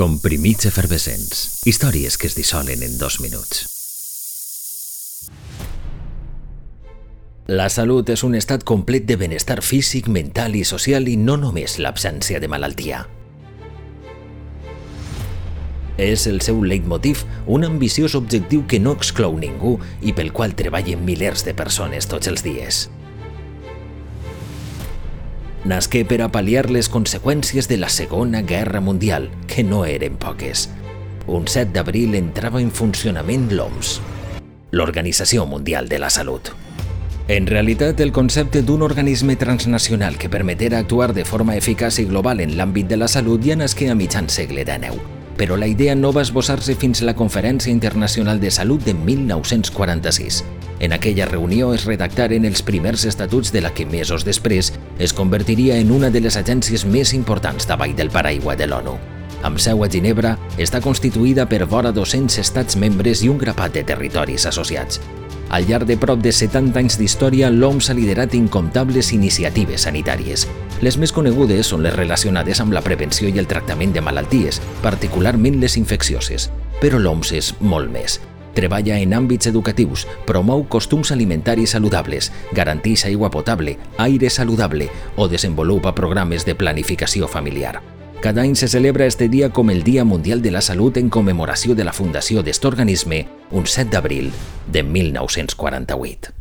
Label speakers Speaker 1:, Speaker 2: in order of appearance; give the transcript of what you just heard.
Speaker 1: Comprimits efervescents. Històries que es dissolen en dos minuts. La salut és un estat complet de benestar físic, mental i social i no només l'absència de malaltia. És el seu leitmotiv, un ambiciós objectiu que no exclou ningú i pel qual treballen milers de persones tots els dies. Nasqué per a pal·liar les conseqüències de la Segona Guerra Mundial, que no eren poques. Un 7 d'abril entrava en funcionament l'OMS, l'Organització Mundial de la Salut. En realitat, el concepte d'un organisme transnacional que permetera actuar de forma eficaç i global en l'àmbit de la salut ja nasqué a mitjan segle XIX però la idea no va esbossar-se fins a la Conferència Internacional de Salut de 1946. En aquella reunió es redactaren els primers estatuts de la que mesos després es convertiria en una de les agències més importants davall del paraigua de l'ONU. Amb seu a Ginebra, està constituïda per vora 200 estats membres i un grapat de territoris associats. Al llarg de prop de 70 anys d'història, l'OMS ha liderat incomptables iniciatives sanitàries. Les més conegudes són les relacionades amb la prevenció i el tractament de malalties, particularment les infeccioses. Però l'OMS és molt més. Treballa en àmbits educatius, promou costums alimentaris saludables, garanteix aigua potable, aire saludable o desenvolupa programes de planificació familiar. Cada any se celebra este dia com el Dia Mundial de la Salut en commemoració de la fundació d'est organisme un 7 d'abril de 1948.